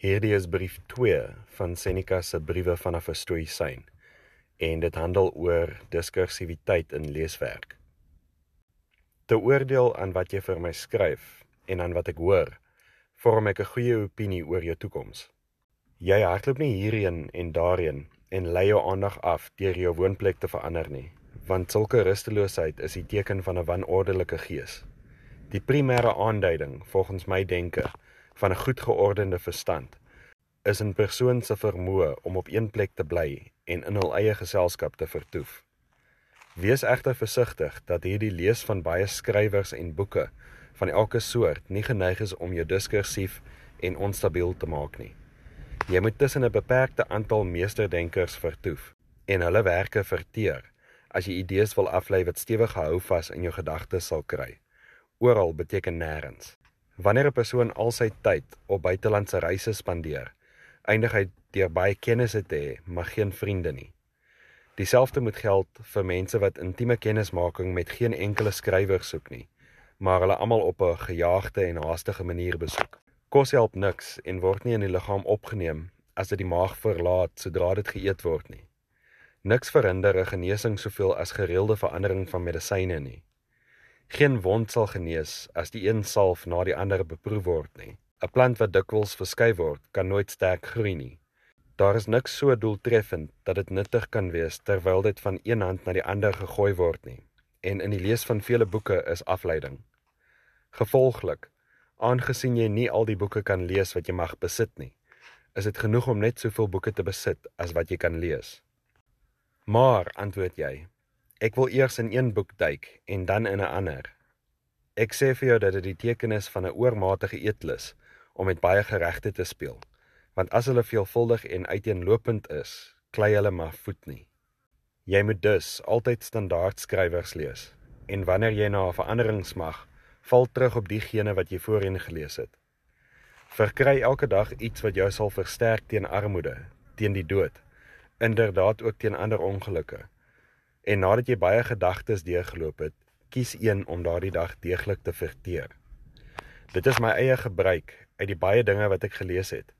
Hierdie is brief 2 van Seneca se briewe vanaf 'n stoïsyn en dit handel oor diskursiwiteit in leeswerk. Te oordeel aan wat jy vir my skryf en aan wat ek hoor, vorm ek 'n goeie opinie oor jou toekoms. Jy hardloop nie hierheen en daarheen en lei jou aandag af deur jou woonplek te verander nie, want sulke rusteloosheid is die teken van 'n wanordelike gees. Die primêre aanduiding volgens my denke van 'n goed geordende verstand is 'n persoon se vermoë om op een plek te bly en in hul eie geselskap te vertoef. Wees egter versigtig dat hierdie lees van baie skrywers en boeke van elke soort nie geneig is om jou diskursief en onstabiel te maak nie. Jy moet tussen 'n beperkte aantal meesterdenkers vertoef en hulle werke verteer as jy idees wil aflei wat stewig gehou vas in jou gedagtes sal kry. Oral beteken nêrens. Wanneer 'n persoon al sy tyd op buitelandse reise spandeer, eindig hy deur baie kennisse te hê, maar geen vriende nie. Dieselfde moet geld vir mense wat intieme kennismaking met geen enkele skrywer soek nie, maar hulle almal op 'n gejaagde en haastige manier besoek. Kos help niks en word nie in die liggaam opgeneem as dit die maag verlaat sodra dit geëet word nie. Niks verhinder 'n genesing soveel as gereelde verandering van medisyne nie. Geen wond sal genees as die een salf na die ander beproef word nie. 'n Plant wat dikwels verskuif word, kan nooit sterk groei nie. Daar is niks so doeltreffend dat dit nuttig kan wees terwyl dit van een hand na die ander gegooi word nie. En in die lees van vele boeke is afleiding. Gevolglik, aangesien jy nie al die boeke kan lees wat jy mag besit nie, is dit genoeg om net soveel boeke te besit as wat jy kan lees. Maar, antwoord jy, Ek wil eers in een boek duik en dan in 'n ander. Ek sê vir jou dat dit die teken is van 'n oormatige eetlus om met baie geregte te speel. Want as hulle veelvuldig en uiteenlopend is, klei hulle maar voet nie. Jy moet dus altyd standaard skrywers lees en wanneer jy na 'n verandering smag, val terug op diegene wat jy voorheen gelees het. Verkry elke dag iets wat jou sal versterk teen armoede, teen die dood, inderdaad ook teen ander ongelukke. En nadat jy baie gedagtes deurgeloop het, kies een om daardie dag deeglik te verteer. Dit is my eie gebruik uit die baie dinge wat ek gelees het.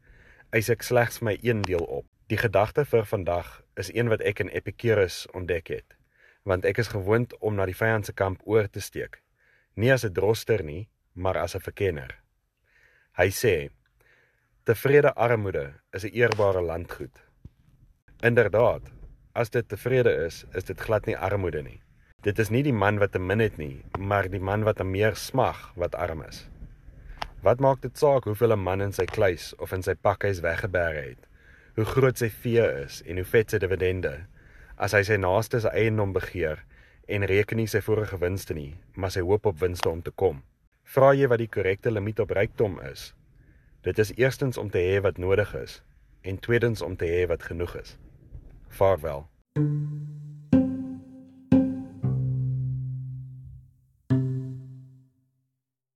Eis ek slegs my een deel op. Die gedagte vir vandag is een wat ek in Epicurus ontdek het, want ek is gewoond om na die vyand se kamp oor te steek, nie as 'n droster nie, maar as 'n verkenner. Hy sê: "Tevrede armoede is 'n eerbare landgoed." Inderdaad, as dit tevrede is, is dit glad nie armoede nie. Dit is nie die man wat te min het nie, maar die man wat meer smag wat arm is. Wat maak dit saak hoeveel 'n man in sy kluis of in sy pakhuis weggeberg het? Hoe groot sy vee is en hoe vet sy dividende as hy sy naaste se eiendom begeer en reken nie sy vorige winste nie, maar sy hoop op winste om te kom. Vra jy wat die korrekte limiet op rykdom is? Dit is eerstens om te hê wat nodig is en tweedens om te hê wat genoeg is. Farvel.